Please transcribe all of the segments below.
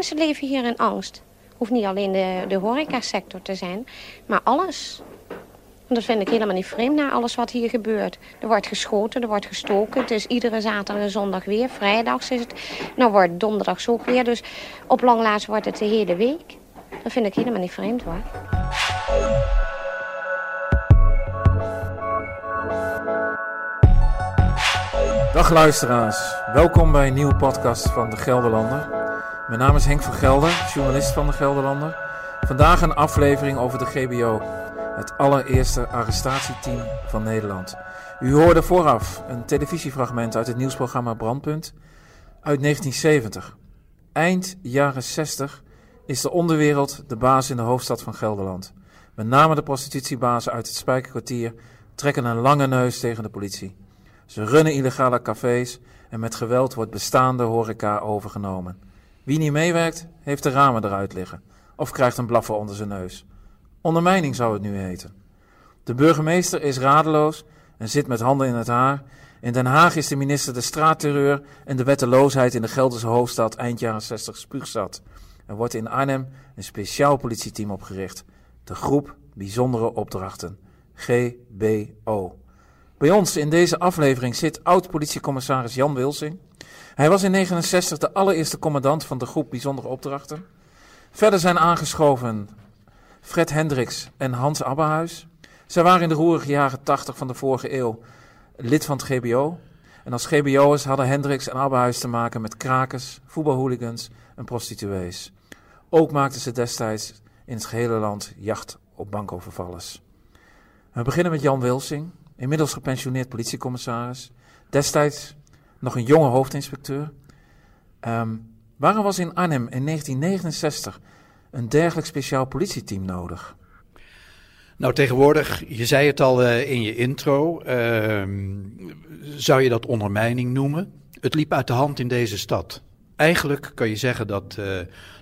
mensen leven hier in angst. Hoeft niet alleen de, de horecasector te zijn, maar alles. Dat vind ik helemaal niet vreemd na alles wat hier gebeurt. Er wordt geschoten, er wordt gestoken. Het is iedere zaterdag en zondag weer. Vrijdags is het. Nou wordt het donderdags ook weer. Dus op langlaats wordt het de hele week. Dat vind ik helemaal niet vreemd hoor. Dag luisteraars, welkom bij een nieuwe podcast van De Gelderlander. Mijn naam is Henk van Gelder, journalist van De Gelderlander. Vandaag een aflevering over de GBO, het allereerste arrestatieteam van Nederland. U hoorde vooraf een televisiefragment uit het nieuwsprogramma Brandpunt uit 1970. Eind jaren 60 is de onderwereld de baas in de hoofdstad van Gelderland. Met name de prostitutiebazen uit het Spijkerkwartier trekken een lange neus tegen de politie. Ze runnen illegale cafés en met geweld wordt bestaande horeca overgenomen. Wie niet meewerkt, heeft de ramen eruit liggen of krijgt een blaffer onder zijn neus. Ondermijning zou het nu heten. De burgemeester is radeloos en zit met handen in het haar. In Den Haag is de minister de straatterreur en de wetteloosheid in de Gelderse hoofdstad eind jaren 60 spuugzat. Er wordt in Arnhem een speciaal politieteam opgericht. De groep Bijzondere Opdrachten, GBO. Bij ons in deze aflevering zit oud-politiecommissaris Jan Wilsing. Hij was in 1969 de allereerste commandant van de groep Bijzondere Opdrachten. Verder zijn aangeschoven Fred Hendricks en Hans Abbehuis. Zij waren in de roerige jaren 80 van de vorige eeuw lid van het GBO. En als GBO'ers hadden Hendricks en Abbehuis te maken met krakers, voetbalhooligans en prostituees. Ook maakten ze destijds in het gehele land jacht op bankovervallers. We beginnen met Jan Wilsing inmiddels gepensioneerd politiecommissaris, destijds nog een jonge hoofdinspecteur. Um, waarom was in Arnhem in 1969 een dergelijk speciaal politieteam nodig? Nou, tegenwoordig, je zei het al uh, in je intro, uh, zou je dat ondermijning noemen? Het liep uit de hand in deze stad. Eigenlijk kan je zeggen dat uh,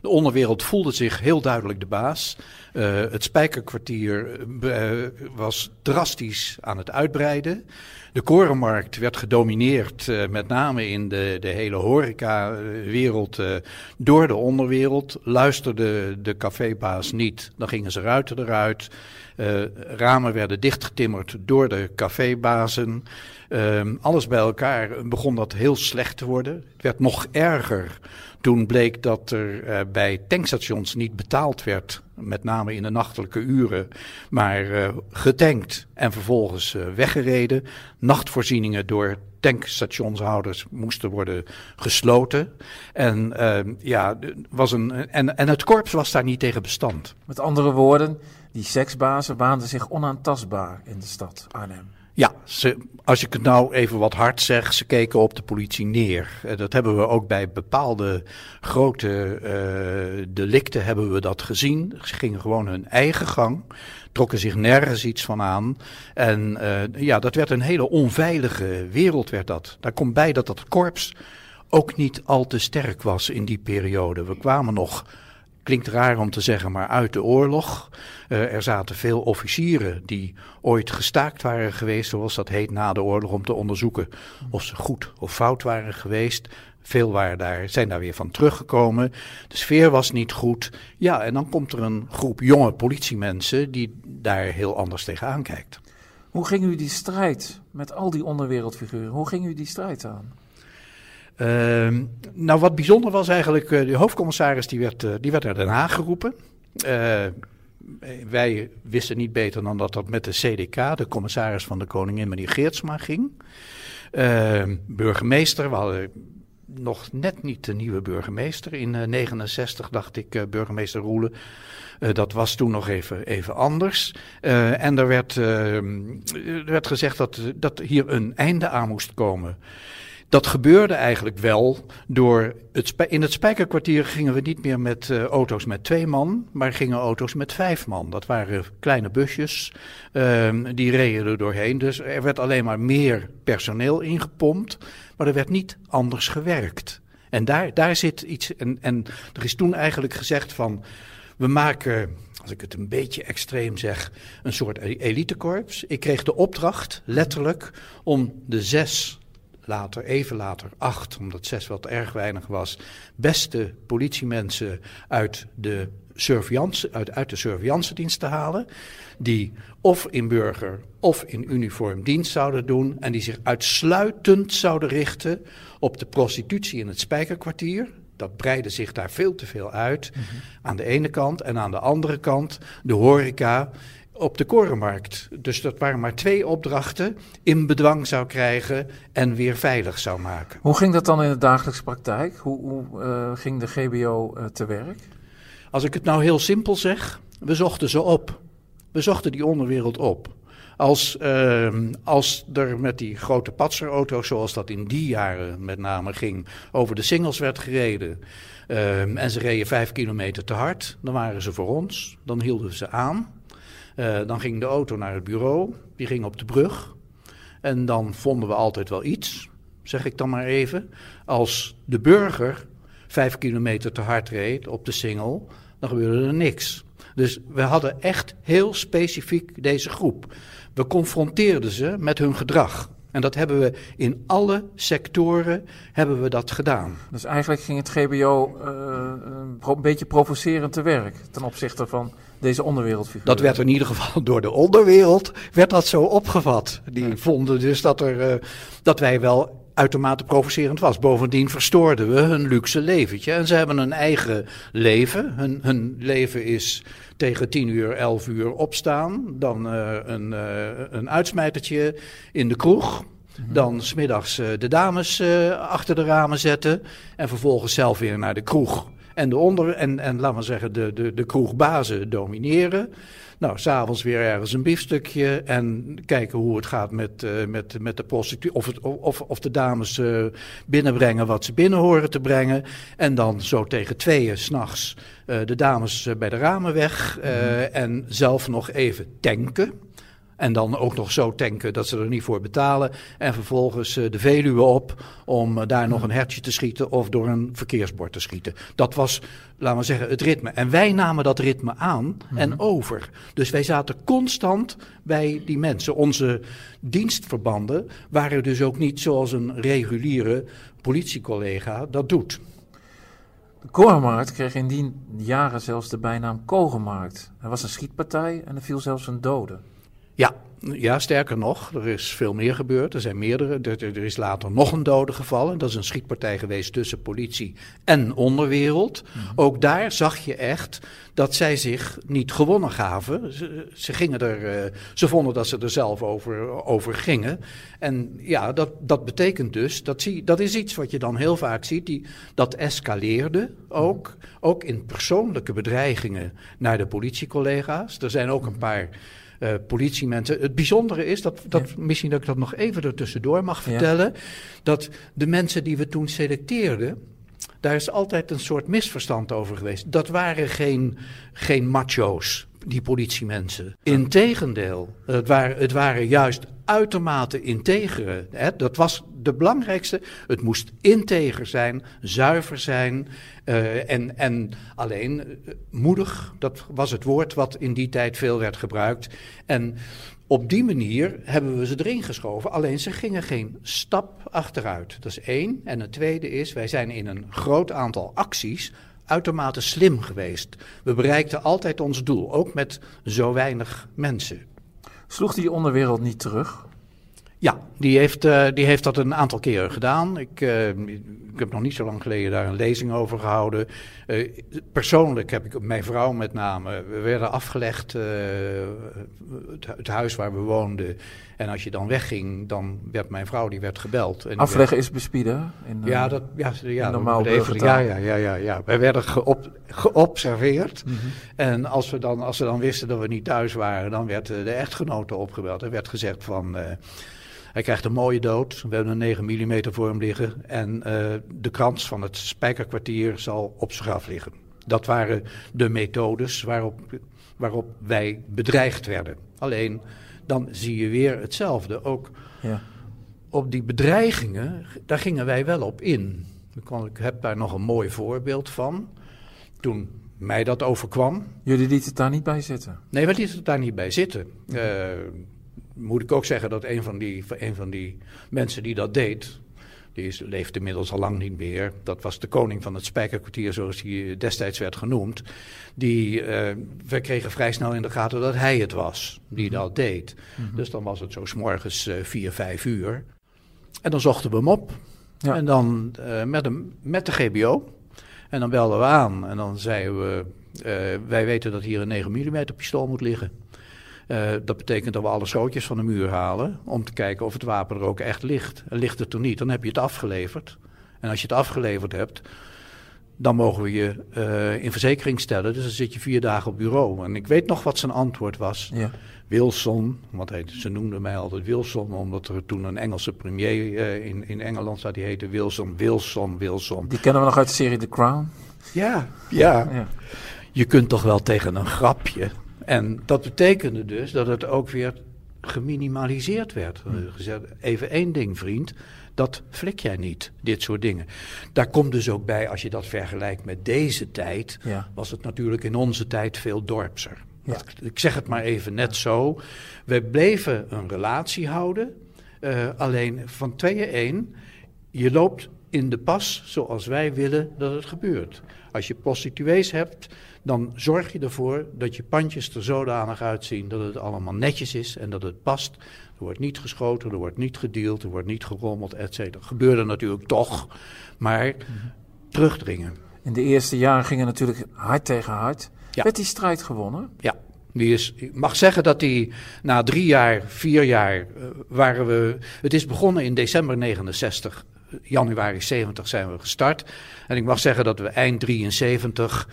de onderwereld voelde zich heel duidelijk de baas. Uh, het spijkerkwartier was drastisch aan het uitbreiden. De korenmarkt werd gedomineerd, met name in de, de hele horeca-wereld, door de onderwereld. Luisterde de cafébaas niet, dan gingen ze ruiten eruit. Ramen werden dichtgetimmerd door de cafébazen. Um, alles bij elkaar begon dat heel slecht te worden. Het werd nog erger toen bleek dat er uh, bij tankstations niet betaald werd, met name in de nachtelijke uren, maar uh, getankt en vervolgens uh, weggereden. Nachtvoorzieningen door tankstationshouders moesten worden gesloten. En, ja, was een, en, en het korps was daar niet tegen bestand. Met andere woorden, die seksbazen waanden zich onaantastbaar in de stad Arnhem. Ja, ze, als ik het nou even wat hard zeg, ze keken op de politie neer. Dat hebben we ook bij bepaalde grote uh, delicten hebben we dat gezien. Ze gingen gewoon hun eigen gang, trokken zich nergens iets van aan. En uh, ja, dat werd een hele onveilige wereld werd dat. Daar komt bij dat dat korps ook niet al te sterk was in die periode. We kwamen nog klinkt raar om te zeggen, maar uit de oorlog. Uh, er zaten veel officieren die ooit gestaakt waren geweest, zoals dat heet, na de oorlog, om te onderzoeken of ze goed of fout waren geweest. Veel waren daar, zijn daar weer van teruggekomen. De sfeer was niet goed. Ja, en dan komt er een groep jonge politiemensen die daar heel anders tegenaan kijkt. Hoe ging u die strijd met al die onderwereldfiguren, hoe ging u die strijd aan? Uh, nou, wat bijzonder was eigenlijk, uh, de hoofdcommissaris die werd, uh, die werd naar Den Haag geroepen. Uh, wij wisten niet beter dan dat dat met de CDK, de commissaris van de koningin, meneer Geertsma, ging. Ehm, burgemeester, we hadden nog net niet de nieuwe burgemeester. In 1969 dacht ik burgemeester Roelen. dat was toen nog even, even anders. en er werd, ehm, er werd gezegd dat, dat hier een einde aan moest komen. Dat gebeurde eigenlijk wel door. Het in het spijkerkwartier gingen we niet meer met uh, auto's met twee man, maar gingen auto's met vijf man. Dat waren kleine busjes, um, die reden er doorheen. Dus er werd alleen maar meer personeel ingepompt, maar er werd niet anders gewerkt. En daar, daar zit iets. En, en er is toen eigenlijk gezegd van. We maken als ik het een beetje extreem zeg, een soort elitekorps. Ik kreeg de opdracht, letterlijk, om de zes later, even later acht, omdat zes wat erg weinig was, beste politiemensen uit de surveillance, uit, uit de surveillance-dienst te halen. Die of in burger of in uniform dienst zouden doen. En die zich uitsluitend zouden richten op de prostitutie in het Spijkerkwartier. Dat breidde zich daar veel te veel uit. Aan de ene kant. En aan de andere kant de horeca op de korenmarkt. Dus dat waren maar twee opdrachten. In bedwang zou krijgen en weer veilig zou maken. Hoe ging dat dan in de dagelijkse praktijk? Hoe, hoe uh, ging de GBO uh, te werk? Als ik het nou heel simpel zeg, we zochten ze op. We zochten die onderwereld op. Als, uh, als er met die grote patserauto's, zoals dat in die jaren met name ging, over de singles werd gereden. Uh, en ze reden vijf kilometer te hard, dan waren ze voor ons. Dan hielden we ze aan. Uh, dan ging de auto naar het bureau, die ging op de brug. En dan vonden we altijd wel iets, zeg ik dan maar even. Als de burger vijf kilometer te hard reed op de single, dan gebeurde er niks. Dus we hadden echt heel specifiek deze groep. We confronteerden ze met hun gedrag. En dat hebben we in alle sectoren hebben we dat gedaan. Dus eigenlijk ging het GBO uh, een beetje provocerend te werk ten opzichte van deze onderwereldfiguur. Dat werd in ieder geval door de onderwereld werd dat zo opgevat. Die ja. vonden dus dat, er, uh, dat wij wel uitermate provocerend was. Bovendien verstoorden we hun luxe leventje. En ze hebben een eigen leven. Hun, hun leven is tegen 10 uur, 11 uur opstaan. Dan uh, een, uh, een uitsmijtertje in de kroeg. Dan smiddags de dames achter de ramen zetten. En vervolgens zelf weer naar de kroeg. En, de onder, en, en laten we zeggen, de, de, de kroegbazen domineren. Nou, s'avonds weer ergens een biefstukje en kijken hoe het gaat met, uh, met, met de prostitutie. Of, het, of, of de dames uh, binnenbrengen wat ze binnen horen te brengen. En dan zo tegen tweeën s'nachts uh, de dames bij de ramen weg. Mm -hmm. En zelf nog even tanken. En dan ook nog zo tanken dat ze er niet voor betalen. En vervolgens uh, de Veluwe op om uh, daar nog een hertje te schieten of door een verkeersbord te schieten. Dat was, laten we zeggen, het ritme. En wij namen dat ritme aan mm-hmm. en over. Dus wij zaten constant bij die mensen. Onze dienstverbanden waren dus ook niet zoals een reguliere politiecollega dat doet. De Korenmarkt kreeg in die jaren zelfs de bijnaam Korenmarkt. Er was een schietpartij en er viel zelfs een dode. Ja, ja, sterker nog, er is veel meer gebeurd. Er zijn meerdere. Er, er, is later nog een dode gevallen. Dat is een schietpartij geweest tussen politie en onderwereld. Mm-hmm. Ook daar zag je echt dat zij zich niet gewonnen gaven. Ze, ze gingen er, uh, ze vonden dat ze er zelf over, over gingen. En ja, dat, dat betekent dus, dat, zie, dat is iets wat je dan heel vaak ziet, die, dat escaleerde ook. Ook in persoonlijke bedreigingen naar de politiecollega's. Er zijn ook een paar uh, politiemensen. Het bijzondere is, dat, dat, ja. misschien dat ik dat nog even ertussendoor mag vertellen, ja. dat de mensen die we toen selecteerden, daar is altijd een soort misverstand over geweest. Dat waren geen, geen macho's, die politiemensen. Integendeel, het waren, het waren juist uitermate integere. Hè? Dat was de belangrijkste. Het moest integer zijn, zuiver zijn. Uh, en, en alleen uh, moedig, dat was het woord wat in die tijd veel werd gebruikt. En op die manier hebben we ze erin geschoven. Alleen ze gingen geen stap achteruit. Dat is één. En het tweede is, wij zijn in een groot aantal acties uitermate slim geweest. We bereikten altijd ons doel, ook met zo weinig mensen. Sloeg die onderwereld niet terug? Ja, die heeft, uh, die heeft dat een aantal keren gedaan. Ik, uh, ik heb nog niet zo lang geleden daar een lezing over gehouden. Uh, persoonlijk heb ik, mijn vrouw met name, we werden afgelegd, het, het, huis waar we woonden. En als je dan wegging, dan werd mijn vrouw, die werd gebeld. En Afleggen werd, is bespieden? In, ja, dat, ja, ja, normaal even, ja, ja, ja, ja, ja. Wij werden geop, geobserveerd. Mm -hmm. En als, we dan, als ze dan wisten dat we niet thuis waren, dan werd de echtgenote opgebeld. Er werd gezegd van... Hij krijgt een mooie dood. We hebben een 9 mm voor hem liggen. En uh, de krans van het spijkerkwartier zal op zijn graf liggen. Dat waren de methodes waarop, waarop wij bedreigd werden. Alleen, dan zie je weer hetzelfde. Ook ja. op die bedreigingen, daar gingen wij wel op in. Ik heb daar nog een mooi voorbeeld van. Toen mij dat overkwam. Jullie lieten het daar niet bij zitten? Nee, we lieten het daar niet bij zitten. Uh, moet ik ook zeggen dat een van die, een van die mensen die dat deed, die is, leeft inmiddels al lang niet meer. Dat was de koning van het spijkerkwartier, zoals hij destijds werd genoemd. Die, uh, we kregen vrij snel in de gaten dat hij het was die dat deed. Mhm. Dus dan was het zo s'morgens uh, vier, vijf uur. En dan zochten we hem op. Ja. En dan uh, met, hem, met de GBO. En dan belden we aan en dan zeiden we, wij weten dat hier een 9 mm pistool moet liggen. Uh, dat betekent dat we alle schootjes van de muur halen om te kijken of het wapen er ook echt ligt. En ligt het er niet, dan heb je het afgeleverd. En als je het afgeleverd hebt, dan mogen we je uh, in verzekering stellen. Dus dan zit je vier dagen op bureau. En ik weet nog wat zijn antwoord was. Ja. Wilson, want hij, ze noemden mij altijd Wilson, omdat er toen een Engelse premier uh, in, in Engeland zat, die heette Wilson, Wilson, Wilson. Die kennen we nog uit de serie The Crown. Ja, ja. ja. Je kunt toch wel tegen een grapje. En dat betekende dus dat het ook weer geminimaliseerd werd. Hmm. Gezegd, even één ding, vriend. Dat flik jij niet, dit soort dingen. Daar komt dus ook bij, als je dat vergelijkt met deze tijd, ja. was het natuurlijk in onze tijd veel dorpser. Ja. Ik zeg het maar even net zo. We bleven een relatie houden, uh, alleen van tweeën één. Je loopt in de pas zoals wij willen dat het gebeurt. Als je prostituees hebt, dan zorg je ervoor dat je pandjes er zodanig uitzien dat het allemaal netjes is en dat het past. Er wordt niet geschoten, er wordt niet gedeeld, er wordt niet gerommeld, et cetera. Gebeurde natuurlijk toch, maar terugdringen. In de eerste jaren gingen natuurlijk hard tegen hard. Ja. Werd die strijd gewonnen? Ja. Die is, ik mag zeggen dat die na drie jaar, vier jaar uh, waren we. Het is begonnen in december 69 januari 70 zijn we gestart. En ik mag zeggen dat we eind 73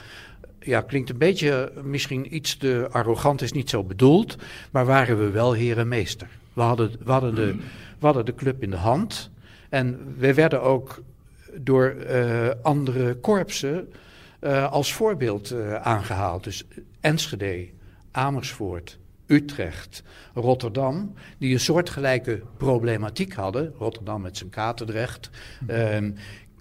ja, klinkt een beetje misschien iets te arrogant, is niet zo bedoeld, maar waren we wel herenmeester. We hadden, we hadden, de, we hadden de club in de hand en we werden ook door uh, andere korpsen uh, als voorbeeld uh, aangehaald. Dus Enschede, Amersfoort, Utrecht, Rotterdam, die een soortgelijke problematiek hadden. Rotterdam met zijn katendrecht. Uh,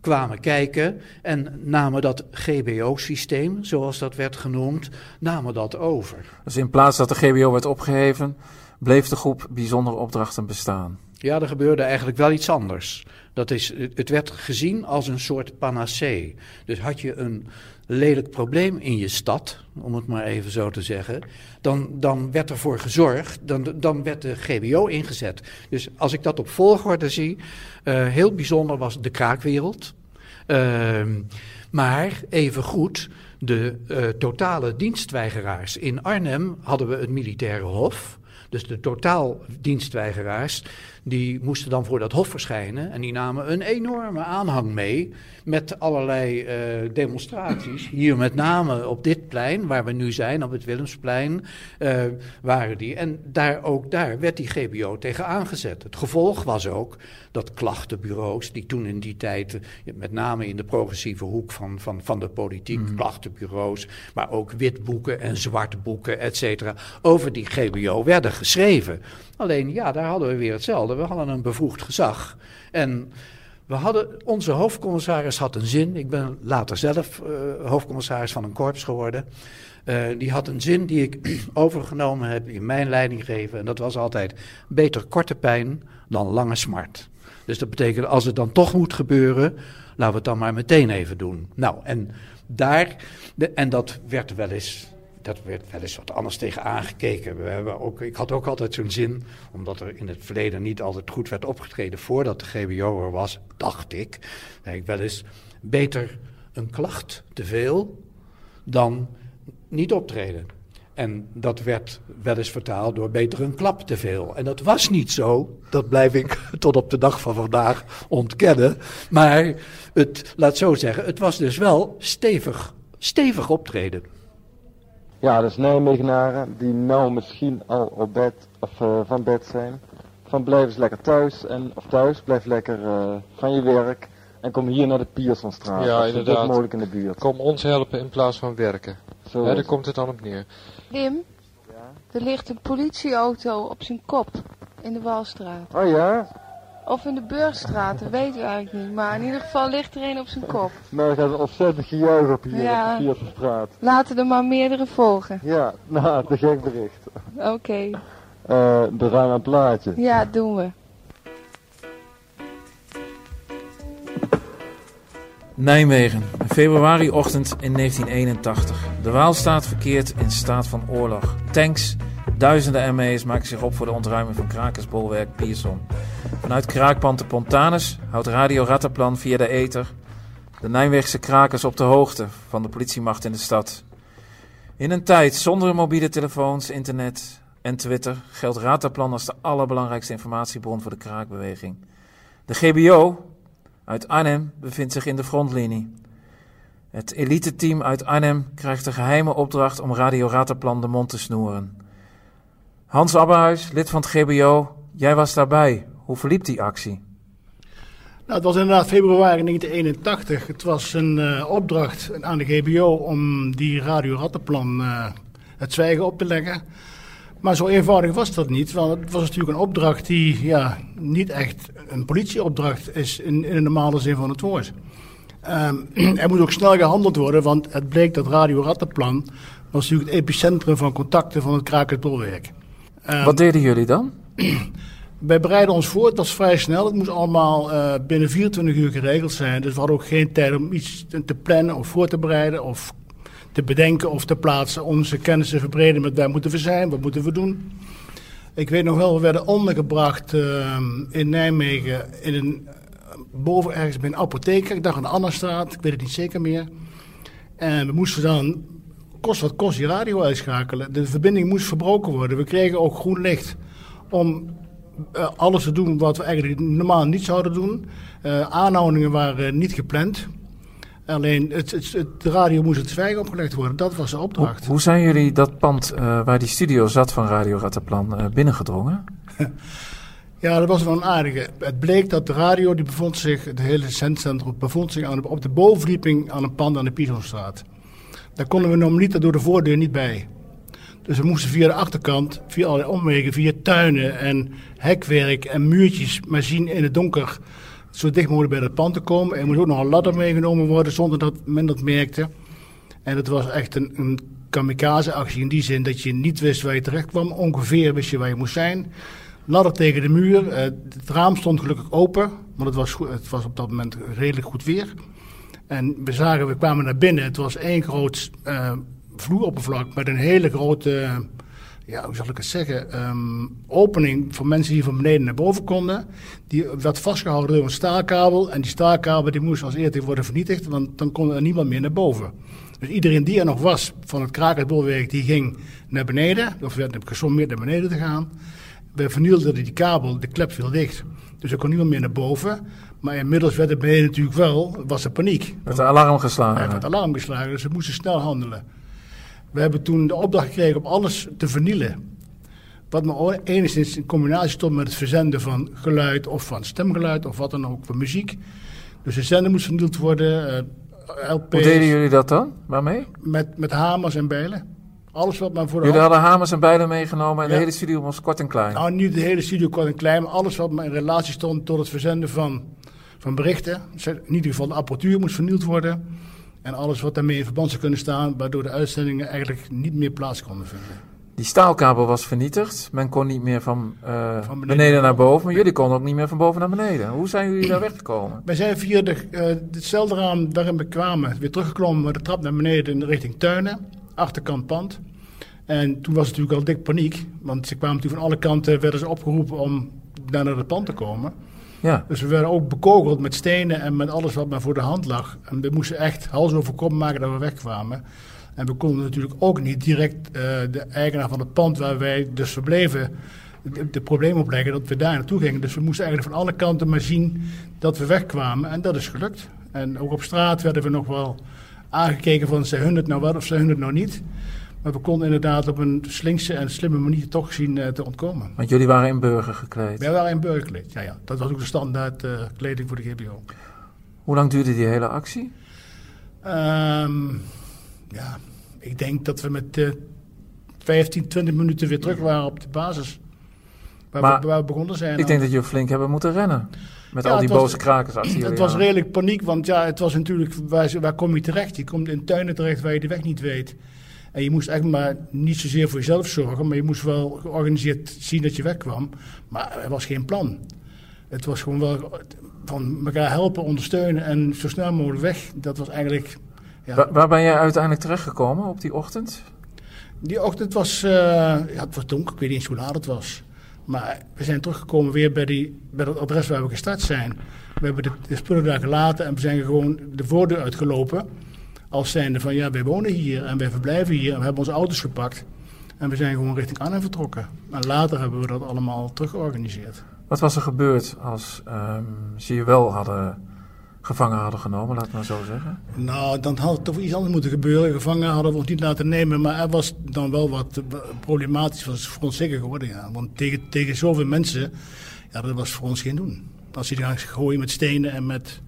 kwamen kijken en namen dat GBO-systeem, zoals dat werd genoemd, namen dat over. Dus in plaats dat de GBO werd opgeheven, bleef de groep bijzondere opdrachten bestaan? Ja, er gebeurde eigenlijk wel iets anders. Dat is, het werd gezien als een soort panacee. Dus had je een lelijk probleem in je stad, om het maar even zo te zeggen, dan, dan werd ervoor gezorgd, dan, dan werd de GBO ingezet. Dus als ik dat op volgorde zie, uh, heel bijzonder was de kraakwereld. Uh, maar evengoed de uh, totale dienstweigeraars. In Arnhem hadden we het militaire hof. Dus de totaaldienstweigeraars, die moesten dan voor dat hof verschijnen. En die namen een enorme aanhang mee met allerlei uh, demonstraties. Hier met name op dit plein, waar we nu zijn, op het Willemsplein, uh, waren die. En daar, ook daar werd die GBO tegen aangezet. Het gevolg was ook dat klachtenbureaus, die toen in die tijd, met name in de progressieve hoek van, van, van de politiek, mm. klachtenbureaus, maar ook witboeken en zwartboeken, et cetera, over die GBO werden geschreven. Alleen ja, daar hadden we weer hetzelfde. We hadden een bevoegd gezag. En we hadden, onze hoofdcommissaris had een zin. Ik ben later zelf uh, hoofdcommissaris van een korps geworden. Uh, die had een zin die ik overgenomen heb in mijn leiding geven. En dat was altijd: beter korte pijn dan lange smart. Dus dat betekent, als het dan toch moet gebeuren, laten we het dan maar meteen even doen. Nou, en daar, en dat werd wel eens dat werd wel eens wat anders tegen aangekeken. We hebben ook, ik had ook altijd zo'n zin, omdat er in het verleden niet altijd goed werd opgetreden voordat de GBO er was, dacht ik. ik wel eens beter een klacht te veel dan niet optreden. En dat werd wel eens vertaald door beter een klap te veel. En dat was niet zo. Dat blijf ik tot op de dag van vandaag ontkennen. Maar het, laat zo zeggen, het was dus wel stevig, stevig optreden. Ja, dus Nijmegenaren die nou misschien al op bed of uh, van bed zijn. Van blijf eens lekker thuis en of thuis, blijf lekker uh, van je werk en kom hier naar de Piersonstraat. Ja, inderdaad. mogelijk in de buurt. Kom ons helpen in plaats van werken. Zo ja, daar komt het dan op neer. Wim, ja? er ligt een politieauto op zijn kop in de Walstraat. Oh ja? Of in de Burgstraat, dat weten we eigenlijk niet. Maar in ieder geval ligt er een op zijn kop. Nou, er gaat een ontzettend gejuich op hier ja. op de straat. Laten er maar meerdere volgen. Ja, nou, te gek bericht. Oké. Okay. Uh, we gaan een plaatje. Ja, doen we. Nijmegen, februariochtend in 1981. De Waalstaat verkeert in staat van oorlog. Tanks, duizenden ME's maken zich op voor de ontruiming van krakersbolwerk Pierson. Vanuit kraakpand Pontanus houdt Radio Rattenplan via de ether de Nijmeegse krakers op de hoogte van de politiemacht in de stad. In een tijd zonder mobiele telefoons, internet en Twitter geldt Rattenplan als de allerbelangrijkste informatiebron voor de kraakbeweging. De GBO uit Arnhem bevindt zich in de frontlinie. Het elite-team uit Arnhem krijgt de geheime opdracht om Radio Rattenplan de mond te snoeren. Hans Abberhuis, lid van het GBO, jij was daarbij. Hoe verliep die actie? Nou, het was inderdaad februari 1981. Het was een uh, opdracht aan de GBO om die Radio Rattenplan uh, het zwijgen op te leggen. Maar zo eenvoudig was dat niet, want het was natuurlijk een opdracht die ja, niet echt een politieopdracht is in, in de normale zin van het woord. Um, er moet ook snel gehandeld worden, want het bleek dat Radio Rattenplan was natuurlijk het epicentrum van contacten van het Krakersbolwerk. Um, Wat deden jullie dan? Wij bereiden ons voor, het was vrij snel. Het moest allemaal uh, binnen 24 uur geregeld zijn. Dus we hadden ook geen tijd om iets te plannen of voor te bereiden of te bedenken of te plaatsen. Onze kennis te verbreden met waar moeten we zijn, wat moeten we doen. Ik weet nog wel, we werden ondergebracht uh, in Nijmegen in een, boven ergens bij een apotheek. Ik dacht aan de Annastraat, ik weet het niet zeker meer. En we moesten dan, kost wat kost, die radio uitschakelen. De verbinding moest verbroken worden. We kregen ook groen licht om uh, alles te doen wat we eigenlijk normaal niet zouden doen. Uh, aanhoudingen waren niet gepland. Alleen het, het, het, de radio moest het zwijgen opgelegd worden. Dat was de opdracht. Hoe, hoe zijn jullie dat pand uh, waar die studio zat van Radio Rattenplan binnengedrongen? ja, dat was wel een aardige. Het bleek dat de radio, die bevond zich, het hele centrum bevond zich aan op de bovenverdieping aan een pand aan de Pisonstraat. Daar konden we niet door de voordeur niet bij. Dus we moesten via de achterkant, via allerlei omwegen, via tuinen en hekwerk en muurtjes, maar zien in het donker zo dicht mogelijk bij het pand te komen. Er moest ook nog een ladder meegenomen worden zonder dat men dat merkte. En het was echt een, een kamikaze-actie in die zin dat je niet wist waar je terecht kwam. Ongeveer wist je waar je moest zijn. Ladder tegen de muur. Uh, het raam stond gelukkig open, want het was, goed, het was op dat moment redelijk goed weer. En we zagen, we kwamen naar binnen. Het was één groot uh, vloeroppervlak met een hele grote, ja, hoe zal ik het zeggen, um, opening voor mensen die van beneden naar boven konden. Die werd vastgehouden door een staalkabel. En die staalkabel die moest als eerste worden vernietigd, want dan kon er niemand meer naar boven. Dus iedereen die er nog was van het krakersbolwerk, die ging naar beneden, of werd gesommeerd naar beneden te gaan. We vernielden die kabel, de klep viel dicht. Dus er kon niemand meer naar boven. Maar inmiddels werd het beneden natuurlijk wel, was er paniek. Werd de alarm geslagen? Er werd alarm geslagen, dus we moesten snel handelen. We hebben toen de opdracht gekregen om alles te vernielen. Wat maar enigszins in combinatie stond met het verzenden van geluid of van stemgeluid of wat dan ook, van muziek. Dus de zender moest vernield worden. Uh, LP's, Hoe deden jullie dat dan? Waarmee? Met, met hamers en bijlen. Alles wat maar voor de Jullie hadden hamers en bijlen meegenomen en de hele studio was kort en klein? Nou, niet de hele studio kort en klein, maar alles wat maar in relatie stond tot het verzenden van, van berichten. In ieder geval de apparatuur moest vernield worden. En alles wat daarmee in verband zou kunnen staan, waardoor de uitzendingen eigenlijk niet meer plaats konden vinden. Die staalkabel was vernietigd. Men kon niet meer van, uh, van beneden, beneden, naar boven. Maar jullie konden ook niet meer van boven naar beneden. Hoe zijn jullie daar weggekomen? Wij zijn via de, uh, hetzelfde raam waarin we kwamen, weer teruggeklommen met de trap naar beneden in de richting tuinen. Achterkant pand. En toen was het natuurlijk al dik paniek. Want ze kwamen natuurlijk van alle kanten, werden ze opgeroepen om naar het pand te komen. Ja. Dus we werden ook bekogeld met stenen en met alles wat maar voor de hand lag. En we moesten echt hals over kop maken dat we wegkwamen. En we konden natuurlijk ook niet direct uh, de eigenaar van het pand waar wij dus verbleven de, de probleem opleggen dat we daar naartoe gingen. Dus we moesten eigenlijk van alle kanten maar zien dat we wegkwamen. En dat is gelukt. En ook op straat werden we nog wel aangekeken van zijn hun het nou wel of zijn hun het nou niet. Maar we konden inderdaad op een slinkse en slimme manier toch zien uh, te ontkomen. Want jullie waren in burger gekleed? Wij waren in burger gekleed, ja, ja. Dat was ook de standaard uh, kleding voor de GBO. Hoe lang duurde die hele actie? Um, ja, ik denk dat we met uh, 15, 20 minuten weer terug waren op de basis. Waar, maar, we, waar we begonnen zijn. Ik denk dat jullie flink hebben moeten rennen. Met ja, al die boze krakers achter Het was redelijk paniek, want ja, het was natuurlijk, waar, waar kom je terecht? Je komt in tuinen terecht waar je de weg niet weet. En je moest echt maar niet zozeer voor jezelf zorgen, maar je moest wel georganiseerd zien dat je wegkwam. Maar er was geen plan. Het was gewoon wel. van elkaar helpen, ondersteunen en zo snel mogelijk weg. Dat was eigenlijk... Ja. Waar, waar ben jij uiteindelijk terechtgekomen op die ochtend? Die ochtend was, uh, ja, het was donker, ik weet niet eens hoe laat het was. Maar we zijn teruggekomen weer bij, die, bij dat adres waar we gestart zijn. We hebben de, de spullen daar gelaten en we zijn gewoon de voordeur uitgelopen. Als zijnde van ja, wij wonen hier en wij verblijven hier en we hebben onze auto's gepakt. En we zijn gewoon richting Arnhem vertrokken. En later hebben we dat allemaal teruggeorganiseerd. Wat was er gebeurd als um, ze je wel hadden gevangen hadden genomen, laat maar zo zeggen? Nou, dan had het toch iets anders moeten gebeuren. Gevangen hadden we ons niet laten nemen, maar er was dan wel wat problematisch was voor ons zeker geworden. Ja. Want tegen, tegen zoveel mensen, ja, dat was voor ons geen doen. Als je gaan gooien met stenen en met,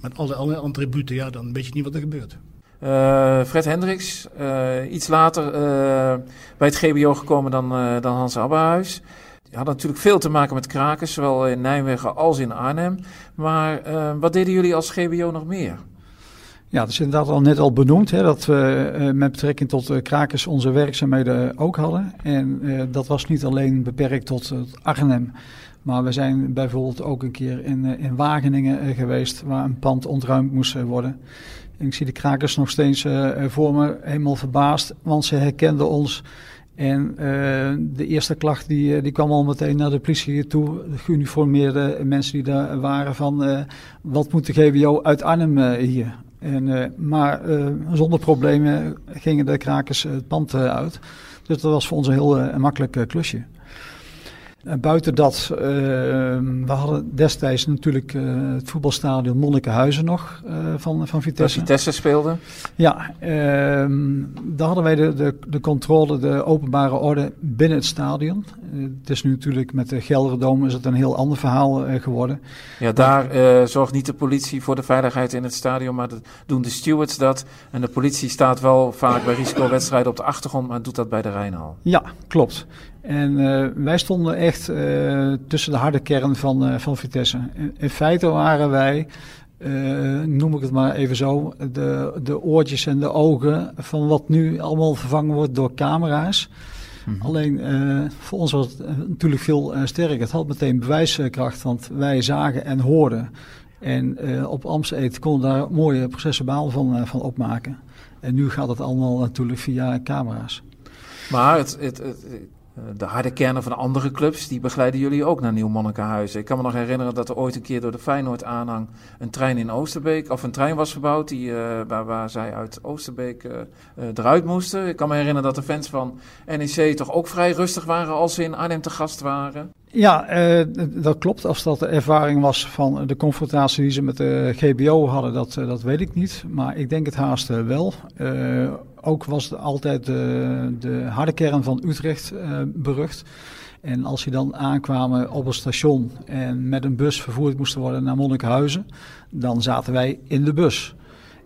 met alle, alle attributen, ja, dan weet je niet wat er gebeurt. Uh, Fred Hendricks, uh, iets later uh, bij het GBO gekomen dan, dan Hans Abbehuis had natuurlijk veel te maken met krakers, zowel in Nijmegen als in Arnhem. Maar wat deden jullie als GBO nog meer? Ja, dat is inderdaad al net al benoemd, hè, dat we met betrekking tot krakers onze werkzaamheden ook hadden. En dat was niet alleen beperkt tot Arnhem, maar we zijn bijvoorbeeld ook een keer in, in Wageningen geweest, waar een pand ontruimd moest worden. Ik zie de krakers nog steeds voor me, helemaal verbaasd, want ze herkenden ons en uh, de eerste klacht die, eh, die kwam al meteen naar de politie toe. De geuniformeerde mensen die daar waren van wat moet de GWO uit Arnhem hier? En, maar zonder problemen gingen de krakers het pand uit. Dus dat was voor ons een heel makkelijk klusje. En buiten dat, uh, we hadden destijds natuurlijk uh, het voetbalstadion Monnikenhuizen nog uh, van, van Vitesse. Waar Vitesse speelde? Ja, ehm, daar hadden wij de, de, de controle, de openbare orde binnen het stadion. het is nu natuurlijk met de Gelderdoom is het een heel ander verhaal geworden. Ja, daar zorgt niet de politie voor de veiligheid in het stadion, maar doen de stewards dat. En de politie staat wel vaak bij risicowedstrijden op de achtergrond, maar doet dat bij de Rijnhal. Ja, klopt. En uh, wij stonden echt uh, tussen de harde kern van, uh, van Vitesse. In, in, feite waren wij, noem ik het maar even zo, de, de oortjes en de ogen van wat nu allemaal vervangen wordt door camera's. Mm-hmm. Alleen voor ons was het natuurlijk veel sterker. Het had meteen bewijskracht, want wij zagen en hoorden. En op Amsteed konden daar mooie processenbaal van, van opmaken. En nu gaat het allemaal natuurlijk via camera's. Maar het, het, het eh, de harde kernen van andere clubs, die begeleiden jullie ook naar Nieuw-Monnikenhuizen. Ik kan me nog herinneren dat er ooit een keer door de Feyenoord-aanhang een trein in Oosterbeek, of een trein was verbouwd die, uh, waar, waar zij uit Oosterbeek uh, eruit moesten. Ik kan me herinneren dat de fans van NEC toch ook vrij rustig waren als ze in Arnhem te gast waren. Ja, dat klopt. Als dat de ervaring was van de confrontatie die ze met de GBO hadden, dat, dat weet ik niet. Maar ik denk het haast wel ook was altijd de, de harde kern van Utrecht berucht. En als je dan aankwamen op een station en met een bus vervoerd moesten worden naar Monnikhuizen, dan zaten wij in de bus.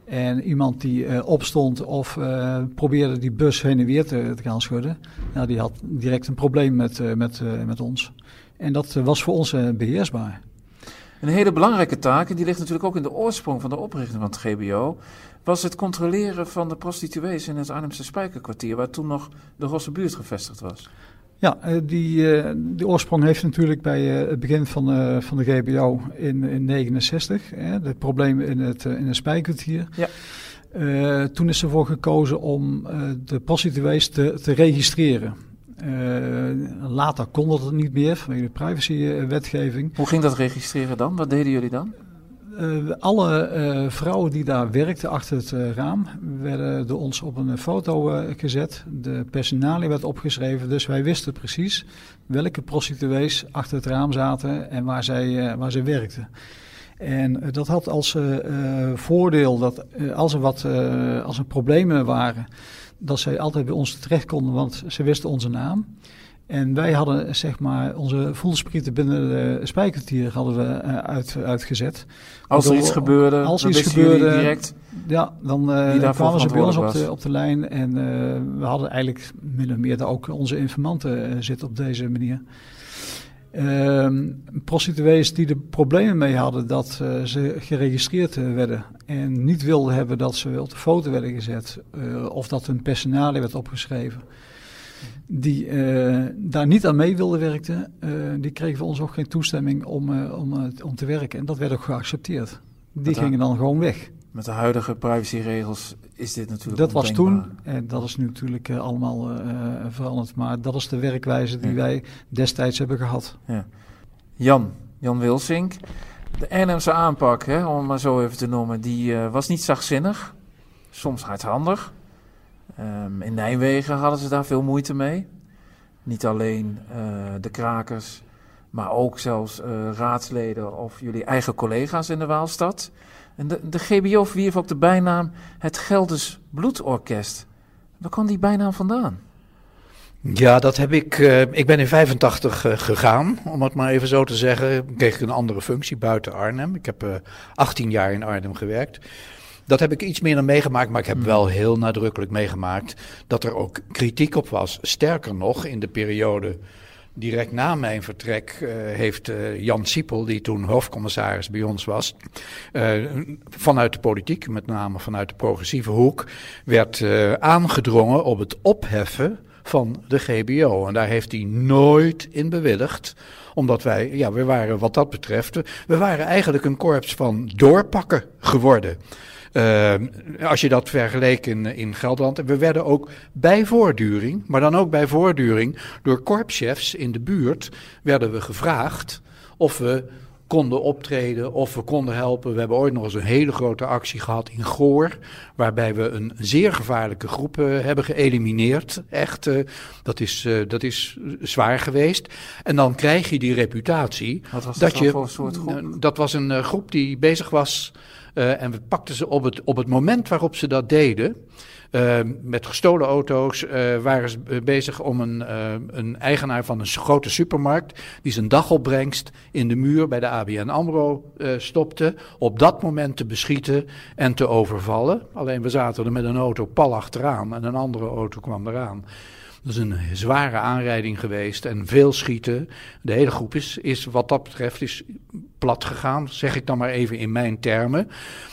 En iemand die opstond of probeerde die bus heen en weer te, gaan schudden, nou, die had direct een probleem met, met, met ons. En dat was voor ons beheersbaar. Een hele belangrijke taak, en die ligt natuurlijk ook in de oorsprong van de oprichting van het GBO, was het controleren van de prostituees in het Arnhemse Spijkerkwartier, waar toen nog de Rosse buurt gevestigd was. Ja, eh, die, eh, die oorsprong heeft natuurlijk bij eh, het begin van, van de GBO in 1969, de problemen in het, in het Spijkerkwartier. Ja. Uh, toen is ervoor gekozen om de prostituees te, te registreren. Uh, later kon dat niet meer vanwege de privacywetgeving. Hoe ging dat registreren dan? Wat deden jullie dan? Uh, alle uh, vrouwen die daar werkten achter het uh, raam werden door ons op een foto gezet. De personalie werd opgeschreven, dus wij wisten precies welke prostituees achter het raam zaten en waar zij, waar zij werkten. En dat had als voordeel dat als er wat als er problemen waren, dat zij altijd bij ons terecht konden, want ze wisten onze naam. En wij hadden zeg maar onze voelsprieten binnen de spijkertier hadden we uh, uit, uitgezet. Als er iets gebeurde, als iets gebeurde, direct ja, dan uh, kwamen ze bij ons op de, op de lijn en uh, we hadden eigenlijk min of meer ook onze informanten zitten op deze manier. Uh, prostituees die er problemen mee hadden dat ze geregistreerd werden en niet wilden hebben dat ze op de foto werden gezet of dat hun personeel werd opgeschreven die daar niet aan mee wilden werken, die kregen van ons ook geen toestemming om, om, om te werken. En dat werd ook geaccepteerd. Die gingen dan gewoon weg. Met de huidige privacyregels is dit natuurlijk Dat was toen en dat is nu natuurlijk allemaal veranderd. Maar dat is de werkwijze die wij destijds hebben gehad. Ja. Jan, Jan Wilsink. De Arnhemse aanpak, hè, om het maar zo even te noemen, die was niet zachtzinnig. Soms hardhandig. Um, in Nijmegen hadden ze daar veel moeite mee. Niet alleen de krakers, maar ook zelfs uh, raadsleden of jullie eigen collega's in de Waalstad. En de, de GBO verwierf ook de bijnaam het Gelders Bloedorkest. Waar kwam die bijnaam vandaan? Ja, dat heb ik. Uh, ik ben in 85 uh, gegaan, om het maar even zo te zeggen. Kreeg ik een andere functie buiten Arnhem. Ik heb uh, 18 jaar in Arnhem gewerkt. Dat heb ik iets minder meegemaakt, maar ik heb hmm. wel heel nadrukkelijk meegemaakt dat er ook kritiek op was. Sterker nog, in de periode direct na mijn vertrek uh, heeft uh, Jan Siepel, die toen hoofdcommissaris bij ons was, uh, vanuit de politiek, met name vanuit de progressieve hoek, werd aangedrongen op het opheffen van de GBO. En daar heeft hij nooit in bewilligd omdat wij, ja, we waren wat dat betreft, we waren eigenlijk een korps van doorpakken geworden. Uh, als je dat vergeleek in, in Gelderland. We werden ook bij voortduring, maar dan ook bij voortduring, door korpschefs in de buurt werden we gevraagd of we konden optreden of we konden helpen. We hebben ooit nog eens een hele grote actie gehad in Goor, waarbij we een zeer gevaarlijke groep uh, hebben geëlimineerd. Echt, uh, dat, is, uh, dat is zwaar geweest. En dan krijg je die reputatie. Wat was dat, dat je, voor een soort groep? Dat was een groep die bezig was uh, en we pakten ze op het, op het moment waarop ze dat deden. Uh, met gestolen auto's uh, waren ze bezig om een, een, eigenaar van een grote supermarkt. die zijn dagopbrengst in de muur bij de ABN Amro stopte. op dat moment te beschieten en te overvallen. Alleen we zaten er met een auto pal achteraan en een andere auto kwam eraan. Dat is een zware aanrijding geweest en veel schieten. De hele groep is, is wat dat betreft is plat gegaan, zeg ik dan maar even in mijn termen.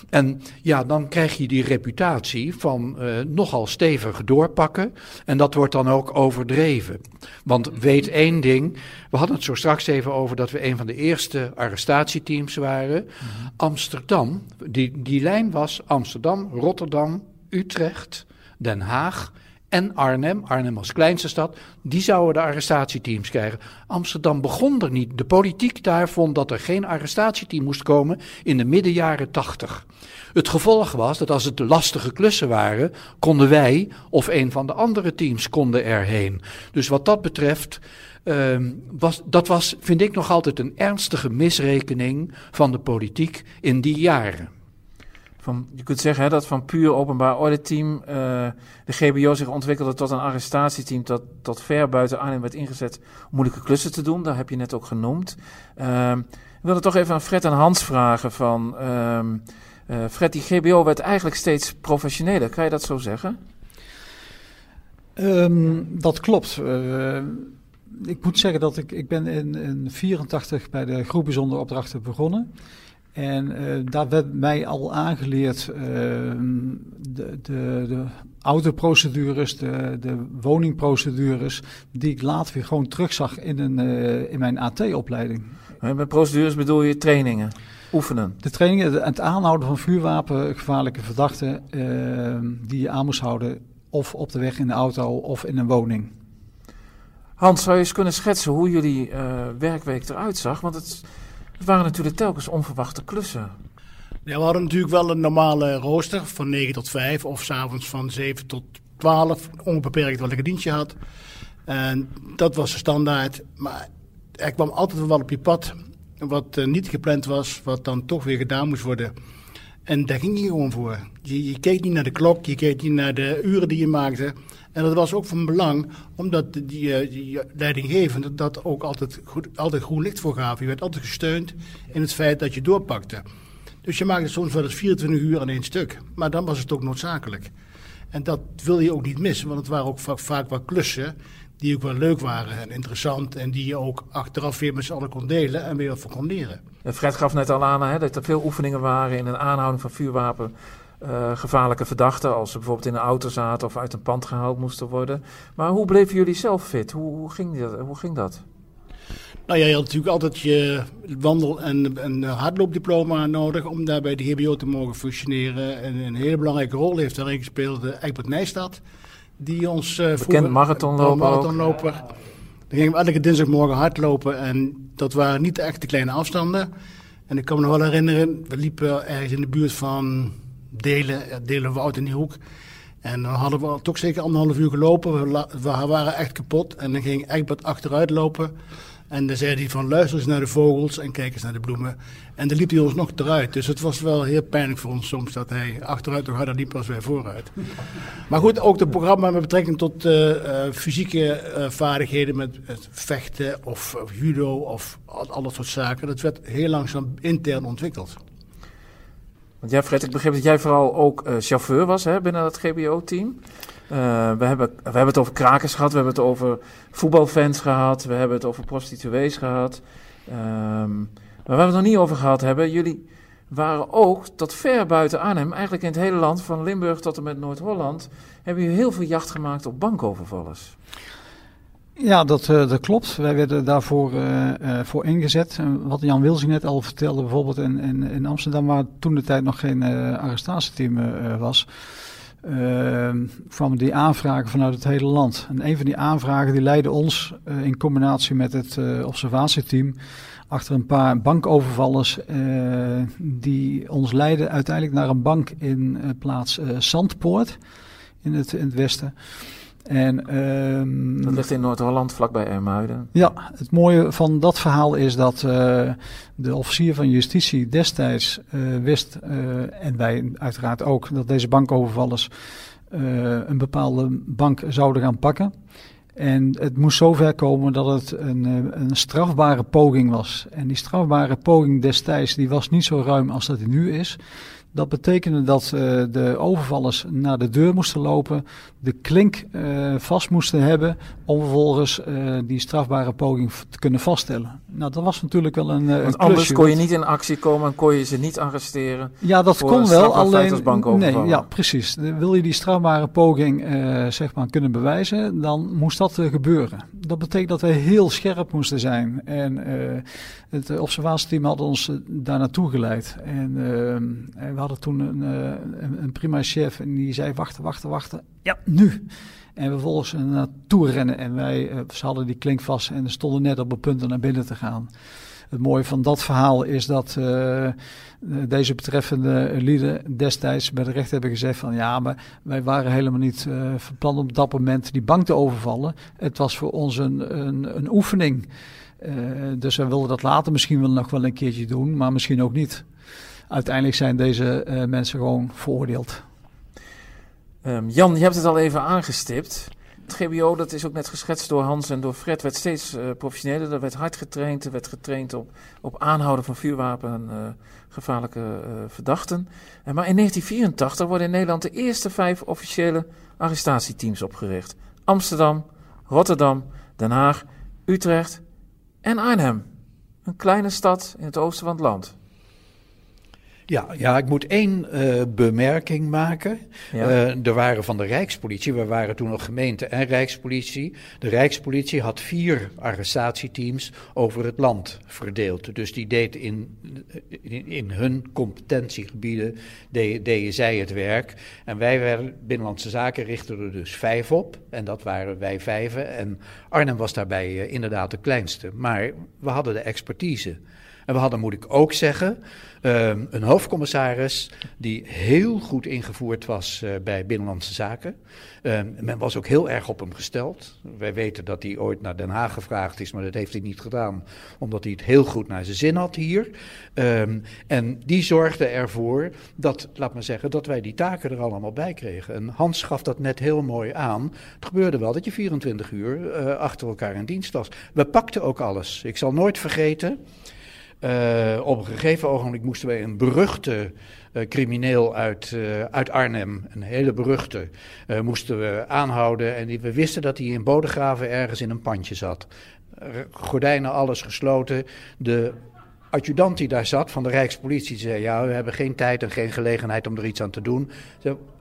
En ja, dan krijg je die reputatie van uh, nogal stevig doorpakken. En dat wordt dan ook overdreven. Want weet één ding, we hadden het zo straks even over dat we een van de eerste arrestatieteams waren. Mhm. Amsterdam, die, die lijn was Amsterdam, Rotterdam, Utrecht, Den Haag en Arnhem, Arnhem als kleinste stad, die zouden de arrestatieteams krijgen. Amsterdam begon er niet. De politiek daar vond dat er geen arrestatieteam moest komen in de midden jaren tachtig. Het gevolg was dat als het lastige klussen waren, konden wij of een van de andere teams konden erheen. Dus wat dat betreft, uh, was, dat was, vind ik nog altijd een ernstige misrekening van de politiek in die jaren. Van, je kunt zeggen hè, dat van puur openbaar ordeteam uh, de GBO zich ontwikkelde tot een arrestatieteam dat tot ver buiten Arnhem werd ingezet om moeilijke klussen te doen. Dat heb je net ook genoemd. Uh, ik wilde toch even aan Fred en Hans vragen van... Uh, Fred, die GBO werd eigenlijk steeds professioneler. Kan je dat zo zeggen? Um, dat klopt. Uh, ik moet zeggen dat ik, ik ben in 1984 bij de groep opdrachten begonnen. En uh, daar werd mij al aangeleerd uh, de, de, de autoprocedures, de, de woningprocedures, die ik later weer gewoon terugzag in, een, uh, in mijn AT-opleiding. Met procedures bedoel je trainingen, oefenen? De trainingen, het aanhouden van vuurwapen, gevaarlijke verdachten, die je aan moest houden of op de weg in de auto of in een woning. Hans, zou je eens kunnen schetsen hoe jullie werkweek eruit zag? Want het het waren natuurlijk telkens onverwachte klussen. Ja, we hadden natuurlijk wel een normale rooster van 9 tot 5 of s'avonds van 7 tot 12, onbeperkt wat ik een dienstje had. En dat was de standaard. Maar er kwam altijd wel op je pad wat uh, niet gepland was, wat dan toch weer gedaan moest worden. En daar ging je gewoon voor. Je, keek niet naar de klok, je keek niet naar de uren die je maakte. En dat was ook van belang, omdat die, eh, leidinggevende dat ook altijd, goed, altijd groen licht voor gaven. Je werd altijd gesteund in het feit dat je doorpakte. Dus je maakte soms wel eens 24 uur aan één stuk. Maar dan was het ook noodzakelijk. En dat wil je ook niet missen, want het waren ook vaak, vaak wat klussen die ook wel leuk waren en interessant. En die je ook achteraf weer met z'n allen kon delen en weer wat van kon leren. Fred gaf net al aan hè, dat er veel oefeningen waren in een aanhouding van vuurwapen uh, gevaarlijke verdachten, als ze bijvoorbeeld in een auto zaten of uit een pand gehaald moesten worden. Maar hoe bleven jullie zelf fit? Hoe, hoe, ging, dat, hoe ging dat? Nou ja, je had natuurlijk altijd je wandel- en, en hardloopdiploma nodig om daar bij de HBO te mogen functioneren. En een hele belangrijke rol heeft daarin gespeeld uh, Egbert Nijstad. Die ons uh, Bekend marathonloper. marathonloper. Dan gingen we elke dinsdagmorgen hardlopen en dat waren niet echt de kleine afstanden. En ik kan me nog wel herinneren, we liepen ergens in de buurt van Delen, Delen Woud in die hoek. En dan hadden we toch zeker anderhalf uur gelopen. We, we waren echt kapot. En dan ging Egbert achteruit lopen. En dan zei hij van luister eens naar de vogels en kijk eens naar de bloemen. En dan liep hij ons nog eruit. Dus het was wel heel pijnlijk voor ons soms dat hij achteruit nog harder liep als wij vooruit. Maar goed, ook het programma met betrekking tot uh, uh, fysieke uh, vaardigheden met vechten of, judo of al dat soort zaken. Dat werd heel langzaam intern ontwikkeld. Want jij, Fred, ik begreep dat jij vooral ook chauffeur was hè, binnen het GBO-team. Uh, we, hebben, we hebben het over krakers gehad, we hebben het over voetbalfans gehad, we hebben het over prostituees gehad. Um, maar waar we het nog niet over gehad hebben, jullie waren ook tot ver buiten Arnhem, eigenlijk in het hele land, van Limburg tot en met Noord-Holland, hebben jullie heel veel jacht gemaakt op bankovervallers. Ja, dat, uh, dat klopt. Wij werden daarvoor uh, voor ingezet. wat Jan Wilsing net al vertelde, bijvoorbeeld in, in, in Amsterdam, waar toen de tijd nog geen arrestatieteam was uh, die aanvragen vanuit het hele land. En een van die aanvragen die leidde ons uh, in combinatie met het uh, observatieteam achter een paar bankovervallers die ons leidden uiteindelijk naar een bank in plaats Zandpoort in het, in het westen. En, um, dat ligt in Noord-Holland, vlakbij Ermuiden. Ja, het mooie van dat verhaal is dat uh, de officier van justitie destijds uh, wist, uh, en wij uiteraard ook, dat deze bankovervallers een bepaalde bank zouden gaan pakken. En het moest zover komen dat het een, een strafbare poging was. En die strafbare poging destijds die was niet zo ruim als dat die nu is. Dat betekende dat uh, de overvallers naar de deur moesten lopen, de klink uh, vast moesten hebben om vervolgens uh, die strafbare poging te kunnen vaststellen. Nou, dat was natuurlijk wel een. Want een anders kon je niet in actie komen en kon je ze niet arresteren. Ja, dat kon wel. Alleen. Nee, ja, precies. Wil je die strafbare poging zeg maar kunnen bewijzen, dan moest dat gebeuren. Dat betekent dat wij heel scherp moesten zijn. En het observatieteam had ons daar naartoe geleid. En, en we hadden toen een, een, een prima chef en die zei: wachten, wachten, wachten. Ja, nu. En vervolgens naartoe rennen. En wij uh, ze hadden die klink vast en stonden net op het punt om naar binnen te gaan. Het mooie van dat verhaal is dat uh, deze betreffende lieden destijds bij de rechter hebben gezegd van ja, maar wij waren helemaal niet uh, van plan op dat moment die bank te overvallen. Het was voor ons een, een, een oefening. Uh, dus we wilden dat later misschien wel nog wel een keertje doen, maar misschien ook niet. Uiteindelijk zijn deze uh, mensen gewoon veroordeeld. Um, Jan, je hebt het al even aangestipt. Het GBO, dat is ook net geschetst door Hans en door Fred, werd steeds uh, professioneler. Er werd hard getraind. Er werd getraind op, op aanhouden van vuurwapen en uh, gevaarlijke verdachten. En maar in 1984 worden in Nederland de eerste vijf officiële arrestatieteams opgericht: Amsterdam, Rotterdam, Den Haag, Utrecht en Arnhem. Een kleine stad in het oosten van het land. Ja, ja, ik moet één uh, bemerking maken. Ja. Uh, er waren van de Rijkspolitie, we waren toen nog gemeente en Rijkspolitie. De Rijkspolitie had vier arrestatieteams over het land verdeeld. Dus die deed in, in, in hun competentiegebieden, deden zij het werk. En wij werden, Binnenlandse Zaken richtten er dus vijf op. En dat waren wij vijven. En Arnhem was daarbij uh, inderdaad de kleinste. Maar we hadden de expertise. En we hadden, moet ik ook zeggen, um, een hoofdcommissaris die heel goed ingevoerd was uh, bij Binnenlandse Zaken. Um, men was ook heel erg op hem gesteld. Wij weten dat hij ooit naar Den Haag gevraagd is, maar dat heeft hij niet gedaan, omdat hij het heel goed naar zijn zin had hier. Um, en die zorgde ervoor dat, laat maar zeggen, dat wij die taken er allemaal bij kregen. En Hans gaf dat net heel mooi aan. Het gebeurde wel dat je 24 uur uh, achter elkaar in dienst was. We pakten ook alles. Ik zal nooit vergeten. Uh, op een gegeven ogenblik moesten wij een beruchte uh, crimineel uit, uh, uit Arnhem, een hele beruchte, moesten we aanhouden. En die, we wisten dat hij in Bodegraven ergens in een pandje zat. Gordijnen, alles gesloten. De adjudant die daar zat van de Rijkspolitie zei: Ja, we hebben geen tijd en geen gelegenheid om er iets aan te doen.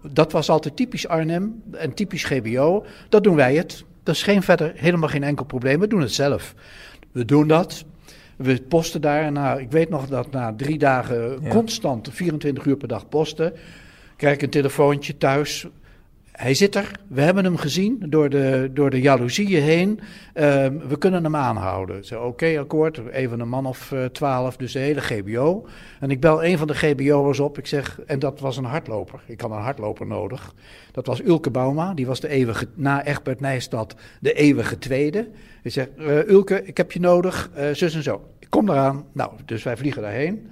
Dat was altijd typisch Arnhem en typisch GBO. Dat doen wij het. Dat is geen verder, helemaal geen enkel probleem. We doen het zelf. We doen dat. We posten daar. Nou, ik weet nog dat na drie dagen constant 24 uur per dag posten. Krijg ik een telefoontje thuis hij zit er. We hebben hem gezien door de, door de jaloezieën heen. Ehm, we kunnen hem aanhouden. Oké, akkoord. Even een man of uh, twaalf, dus de hele GBO. En ik bel een van de GBO'ers op. Ik zeg, en dat was een hardloper. Ik had een hardloper nodig. Dat was Ulke Bauma. Die was de eeuwige, na Egbert Nijstad de eeuwige tweede. Ik zeg, uh, Ulke, ik heb je nodig. Uh, zus en zo. Ik kom eraan. Nou, dus wij vliegen daarheen.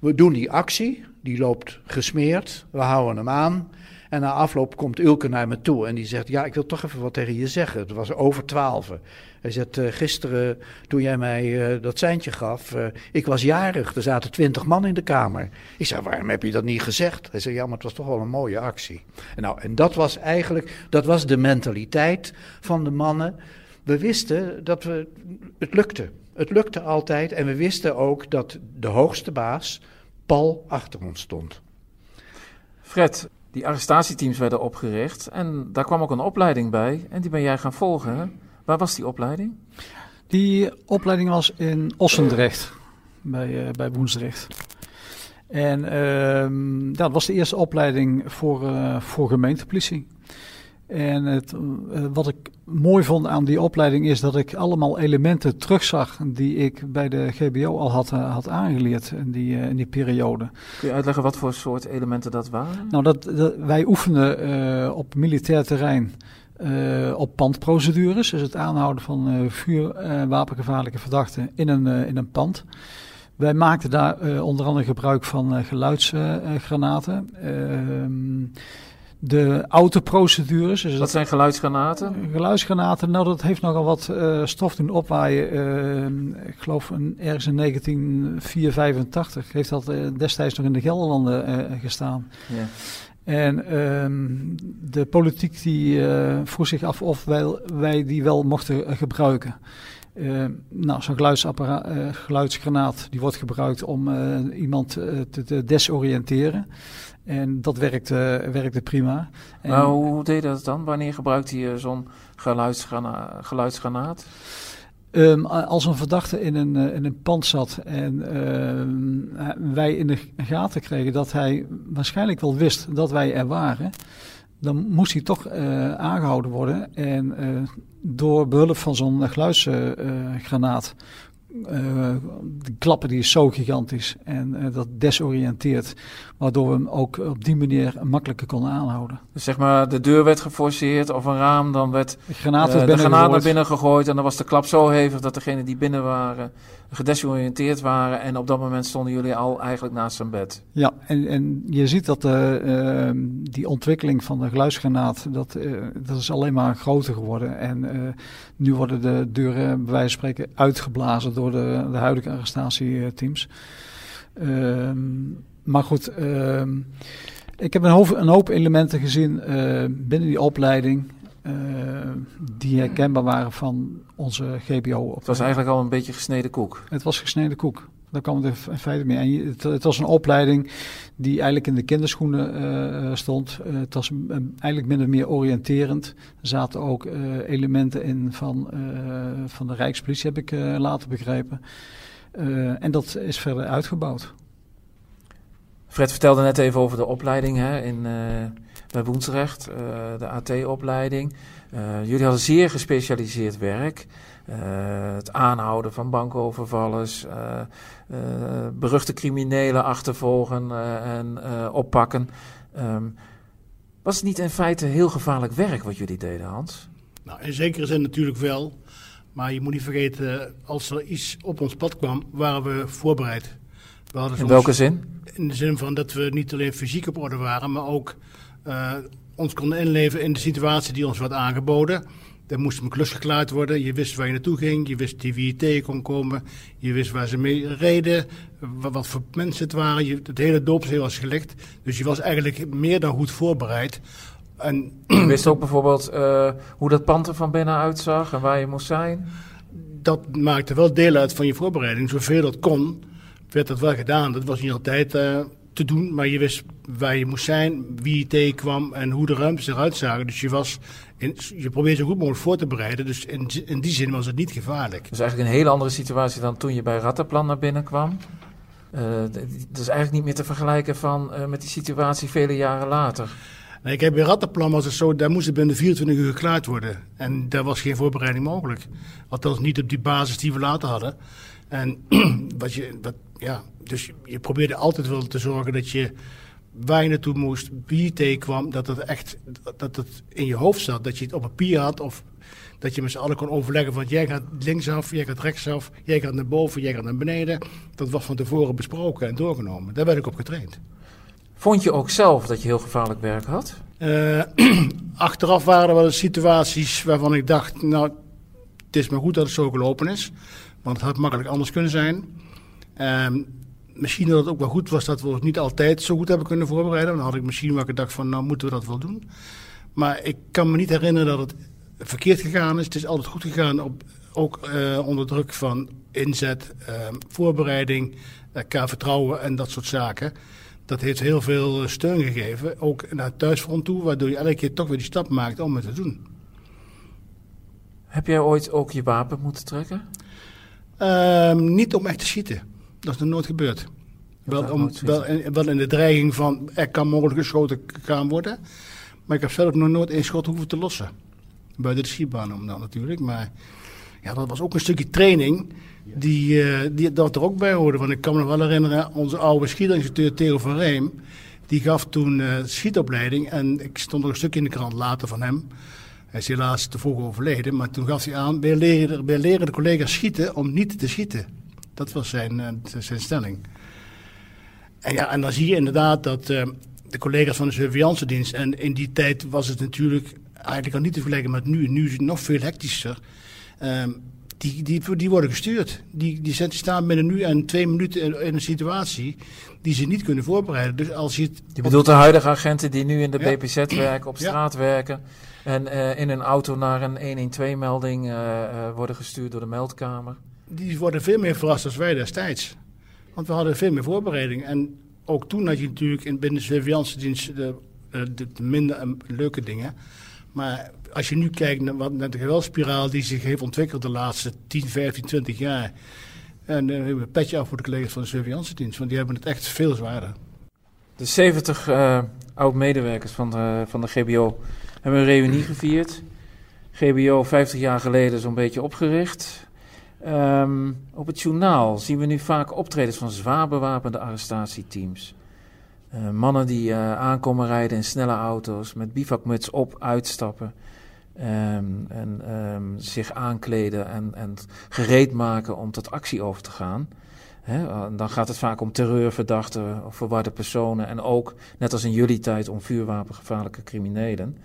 We doen die actie. Die loopt gesmeerd. We houden hem aan. En na afloop komt Ulke naar me toe en die zegt: Ja, ik wil toch even wat tegen je zeggen. Het was over twaalf. Hij zegt: uh, Gisteren, toen jij mij uh, dat seintje gaf, uh, ik was jarig. Er zaten twintig man in de kamer. Ik zei: Waarom heb je dat niet gezegd? Hij zei: Ja, maar het was toch wel een mooie actie. En, nou, en dat was eigenlijk dat was de mentaliteit van de mannen. We wisten dat we, het lukte. Het lukte altijd en we wisten ook dat de hoogste baas, Paul, achter ons stond. Fred, die arrestatieteams werden opgericht en daar kwam ook een opleiding bij en die ben jij gaan volgen. Waar was die opleiding? Die opleiding was in Ossendrecht, bij, uh, bij Woensdrecht. En uh, dat was de eerste opleiding voor, uh, voor gemeentepolitie. En het, uh, wat ik mooi vond aan die opleiding is dat ik allemaal elementen terugzag die ik bij de GBO al had, uh, had aangeleerd in die, uh, in die periode. Kun je uitleggen wat voor soort elementen dat waren? Nou, dat, dat wij oefenden op militair terrein op pandprocedures, dus het aanhouden van vuurwapengevaarlijke verdachten in een, in een pand. Wij maakten daar onder andere gebruik van geluidsgranaten. Ehm, de autoprocedures. Dus wat zijn geluidsgranaten? Geluidsgranaten, nou dat heeft nogal wat uh, stof doen opwaaien. Uh, ik geloof een, ergens in 1984 heeft dat uh, destijds nog in de Gelderlanden gestaan. Ja. En ehm, de politiek die vroeg zich af of wij, wij die wel mochten gebruiken. nou, zo'n geluidsgranaat die wordt gebruikt om iemand te, te desoriënteren. En dat werkte, werkte prima. En, maar hoe deed dat dan? Wanneer gebruikte je zo'n geluidsgrana geluidsgranaat? Um, als een verdachte in een, uh, in een pand zat en uh, wij in de gaten kregen dat hij waarschijnlijk wel wist dat wij er waren, dan moest hij toch uh, aangehouden worden. En door behulp van zo'n geluidsgranaat uh, de klappen die is zo gigantisch en uh, dat desoriënteert, waardoor we hem ook op die manier makkelijker konden aanhouden. Dus zeg maar, de deur werd geforceerd of een raam, dan werd de granaat, uh, de granaat naar binnen gegooid en dan was de klap zo hevig dat degenen die binnen waren gedesoriënteerd waren en op dat moment stonden jullie al eigenlijk naast zijn bed. Ja, en, en je ziet dat uh, die ontwikkeling van de geluidsgranaat, dat, uh, dat is alleen maar groter geworden. En uh, nu worden de deuren bij wijze van spreken uitgeblazen door de, de huidige arrestatieteams. Ehm, maar goed, ehm, ik heb een hoop, een hoop elementen gezien binnen die opleiding. Uh, die herkenbaar waren van onze GBO. Het was eigenlijk al een beetje gesneden koek. Het was gesneden koek. Daar kwam het in feite mee. En het, het, was een opleiding die eigenlijk in de kinderschoenen uh, stond. Uh, het was eigenlijk min of meer oriënterend. Er zaten ook elementen in van, van de Rijkspolitie, heb ik later begrepen. en dat is verder uitgebouwd. Fred vertelde net even over de opleiding hè, in, bij Woensrecht, de AT-opleiding. jullie hadden zeer gespecialiseerd werk. Uh, het aanhouden van bankovervallers, beruchte criminelen achtervolgen en oppakken. Um, was het niet in feite heel gevaarlijk werk wat jullie deden, Hans? Nou, in zekere zin natuurlijk wel. Maar je moet niet vergeten, als er iets op ons pad kwam, waren we voorbereid. We in welke zin? In de zin van dat we niet alleen fysiek op orde waren, maar ook ons konden inleven in de situatie die ons werd aangeboden. Er moest een klus geklaard worden. Je wist waar je naartoe ging. Je wist wie je tegen kon komen. Je wist waar ze mee reden. Wat, voor mensen het waren. Je, het hele doopseel was gelegd. Dus je was eigenlijk meer dan goed voorbereid. En, je wist ook bijvoorbeeld uh, hoe dat pand er van binnen uitzag en waar je moest zijn? Dat maakte wel deel uit van je voorbereiding, zoveel dat kon. werd dat wel gedaan. Dat was niet altijd te doen, maar je wist waar je moest zijn, wie je tegenkwam en hoe de ruimtes eruit zagen. Dus je, was in, je probeerde zo goed mogelijk voor te bereiden. Dus in, in die zin was het niet gevaarlijk. Dus eigenlijk een hele andere situatie dan toen je bij Rattenplan naar binnen kwam. Uh, dat is eigenlijk niet meer te vergelijken van, uh, met die situatie vele jaren later. Nee, ik heb bij Rattenplan was het zo, daar moest het binnen 24 uur geklaard worden. En daar was geen voorbereiding mogelijk. Althans niet op die basis die we later hadden. En wat je, wat, ja, dus je probeerde altijd wel te zorgen dat je waar je naartoe moest, wie je tegenkwam, dat het echt dat het in je hoofd zat. Dat je het op papier had of dat je met z'n allen kon overleggen van jij gaat linksaf, jij gaat rechtsaf, jij gaat naar boven, jij gaat naar beneden. Dat was van tevoren besproken en doorgenomen. Daar werd ik op getraind. Vond je ook zelf dat je heel gevaarlijk werk had? Uh, achteraf waren er wel eens situaties waarvan ik dacht, nou, het is maar goed dat het zo gelopen is. Want het had makkelijk anders kunnen zijn. Um, misschien dat het ook wel goed was dat we ons niet altijd zo goed hebben kunnen voorbereiden. Dan had ik misschien wel gedacht van, nou moeten we dat wel doen. Maar ik kan me niet herinneren dat het verkeerd gegaan is. Het is altijd goed gegaan, op, ook uh, onder druk van inzet, uh, voorbereiding, elkaar vertrouwen en dat soort zaken. Dat heeft heel veel steun gegeven, ook naar het thuisfront toe, waardoor je elke keer toch weer die stap maakt om het te doen. Heb jij ooit ook je wapen moeten trekken? Uh, niet om echt te schieten. Dat is nog nooit gebeurd. Wel, om, wel, in, wel in de dreiging van er kan mogelijk geschoten gaan worden. Maar ik heb zelf nog nooit één schot hoeven te lossen. Buiten de schietbaan om dan natuurlijk. Maar ja, dat was ook een stukje training die, uh, die dat er ook bij hoorde. Want ik kan me nog wel herinneren, onze oude schietinstructeur Theo van Reem... die gaf toen uh, schietopleiding. En ik stond nog een stukje in de krant later van hem... Hij is helaas te vroeg overleden, maar toen gaf hij aan: wij leren, wij leren de collega's schieten om niet te schieten. Dat was zijn, uh, zijn stelling. En, ja, en dan zie je inderdaad dat uh, de collega's van de surveillance dienst, en in die tijd was het natuurlijk eigenlijk al niet te vergelijken met nu, nu is het nog veel hectischer. Uh, die, die, die worden gestuurd. Die, die staan binnen nu en twee minuten in, in, een situatie die ze niet kunnen voorbereiden. Dus als je, het je bedoelt de huidige agenten die nu in de ja. BPZ werken, op straat ja. werken en uh, in een auto naar een 112-melding uh, uh, worden gestuurd door de meldkamer? die worden veel meer verrast dan wij destijds. Want we hadden veel meer voorbereiding. En ook toen had je natuurlijk in, binnen de surveillance dienst de, de, de, minder leuke dingen. Maar als je nu kijkt naar, wat, naar de geweldspiraal die zich heeft ontwikkeld de laatste 10, 15, 20 jaar. En dan hebben we een petje af voor de collega's van de surveillance dienst. Want die hebben het echt veel zwaarder. De 70 uh, oud-medewerkers van de, van de GBO hebben een reunie gevierd. GBO 50 jaar geleden zo'n beetje opgericht. Um, op het journaal zien we nu vaak optredens van zwaar bewapende arrestatieteams. Uh, mannen die uh, aankomen rijden in snelle auto's, met bivakmuts op, uitstappen. Um, en um, zich aankleden en, en gereed maken om tot actie over te gaan. Dan gaat het vaak om terreurverdachten of verwarde personen. En ook, net als in jullie tijd, om vuurwapengevaarlijke criminelen.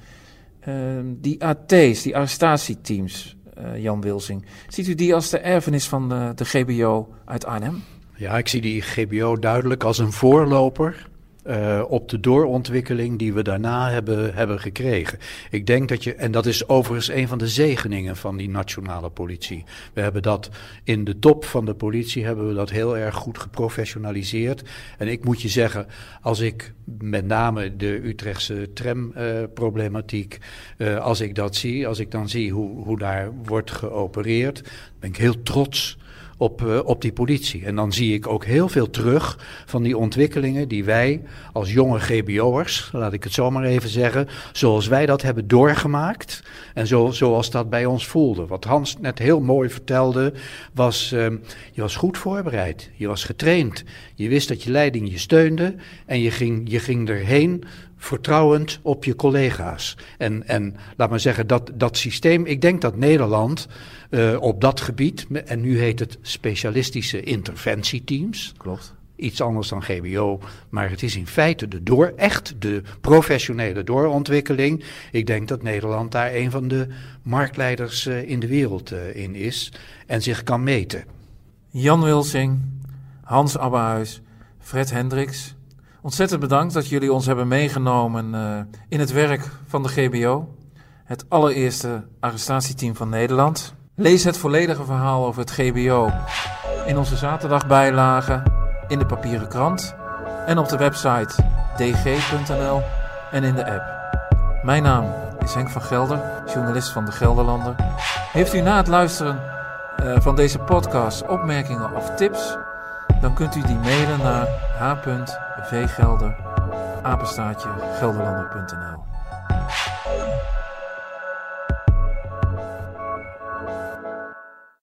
Die AT's, die arrestatieteams, uh, Jan Wilsing. Ziet u die als de erfenis van de, de GBO uit Arnhem? Ja, ik zie die GBO duidelijk als een voorloper uh, op de doorontwikkeling die we daarna hebben, hebben gekregen. Ik denk dat je, en dat is overigens een van de zegeningen van die nationale politie. We hebben dat in de top van de politie hebben we dat heel erg goed geprofessionaliseerd. En ik moet je zeggen, als ik met name de Utrechtse tramproblematiek, uh, uh, als ik dat zie, als ik dan zie hoe, hoe daar wordt geopereerd, ben ik heel trots op, uh, op die politie. En dan zie ik ook heel veel terug van die ontwikkelingen die wij als jonge GBO'ers, laat ik het zo maar even zeggen, zoals wij dat hebben doorgemaakt en zo, zoals dat bij ons voelde. Wat Hans net heel mooi vertelde, was uh, je was goed voorbereid, je was getraind, je wist dat je leiding je steunde en je ging, je ging erheen vertrouwend op je collega's. En, en laat maar zeggen, dat, dat systeem, ik denk dat Nederland uh, op dat gebied, en nu heet het specialistische interventieteams. Klopt. Iets anders dan GBO, maar het is in feite de door, echt de professionele doorontwikkeling. Ik denk dat Nederland daar een van de marktleiders uh, in de wereld uh, in is en zich kan meten. Jan Wilsing, Hans Abbehuis, Fred Hendricks, Ontzettend bedankt dat jullie ons hebben meegenomen uh, in het werk van de GBO, het allereerste arrestatieteam van Nederland. Lees het volledige verhaal over het GBO in onze zaterdagbijlage in de papieren krant en op de website dg.nl en in de app. Mijn naam is Henk van Gelder, journalist van de Gelderlander. Heeft u na het luisteren uh, van deze podcast opmerkingen of tips? dan kunt u die mailen naar h.vgelder.apenstaatje gelderlander.nl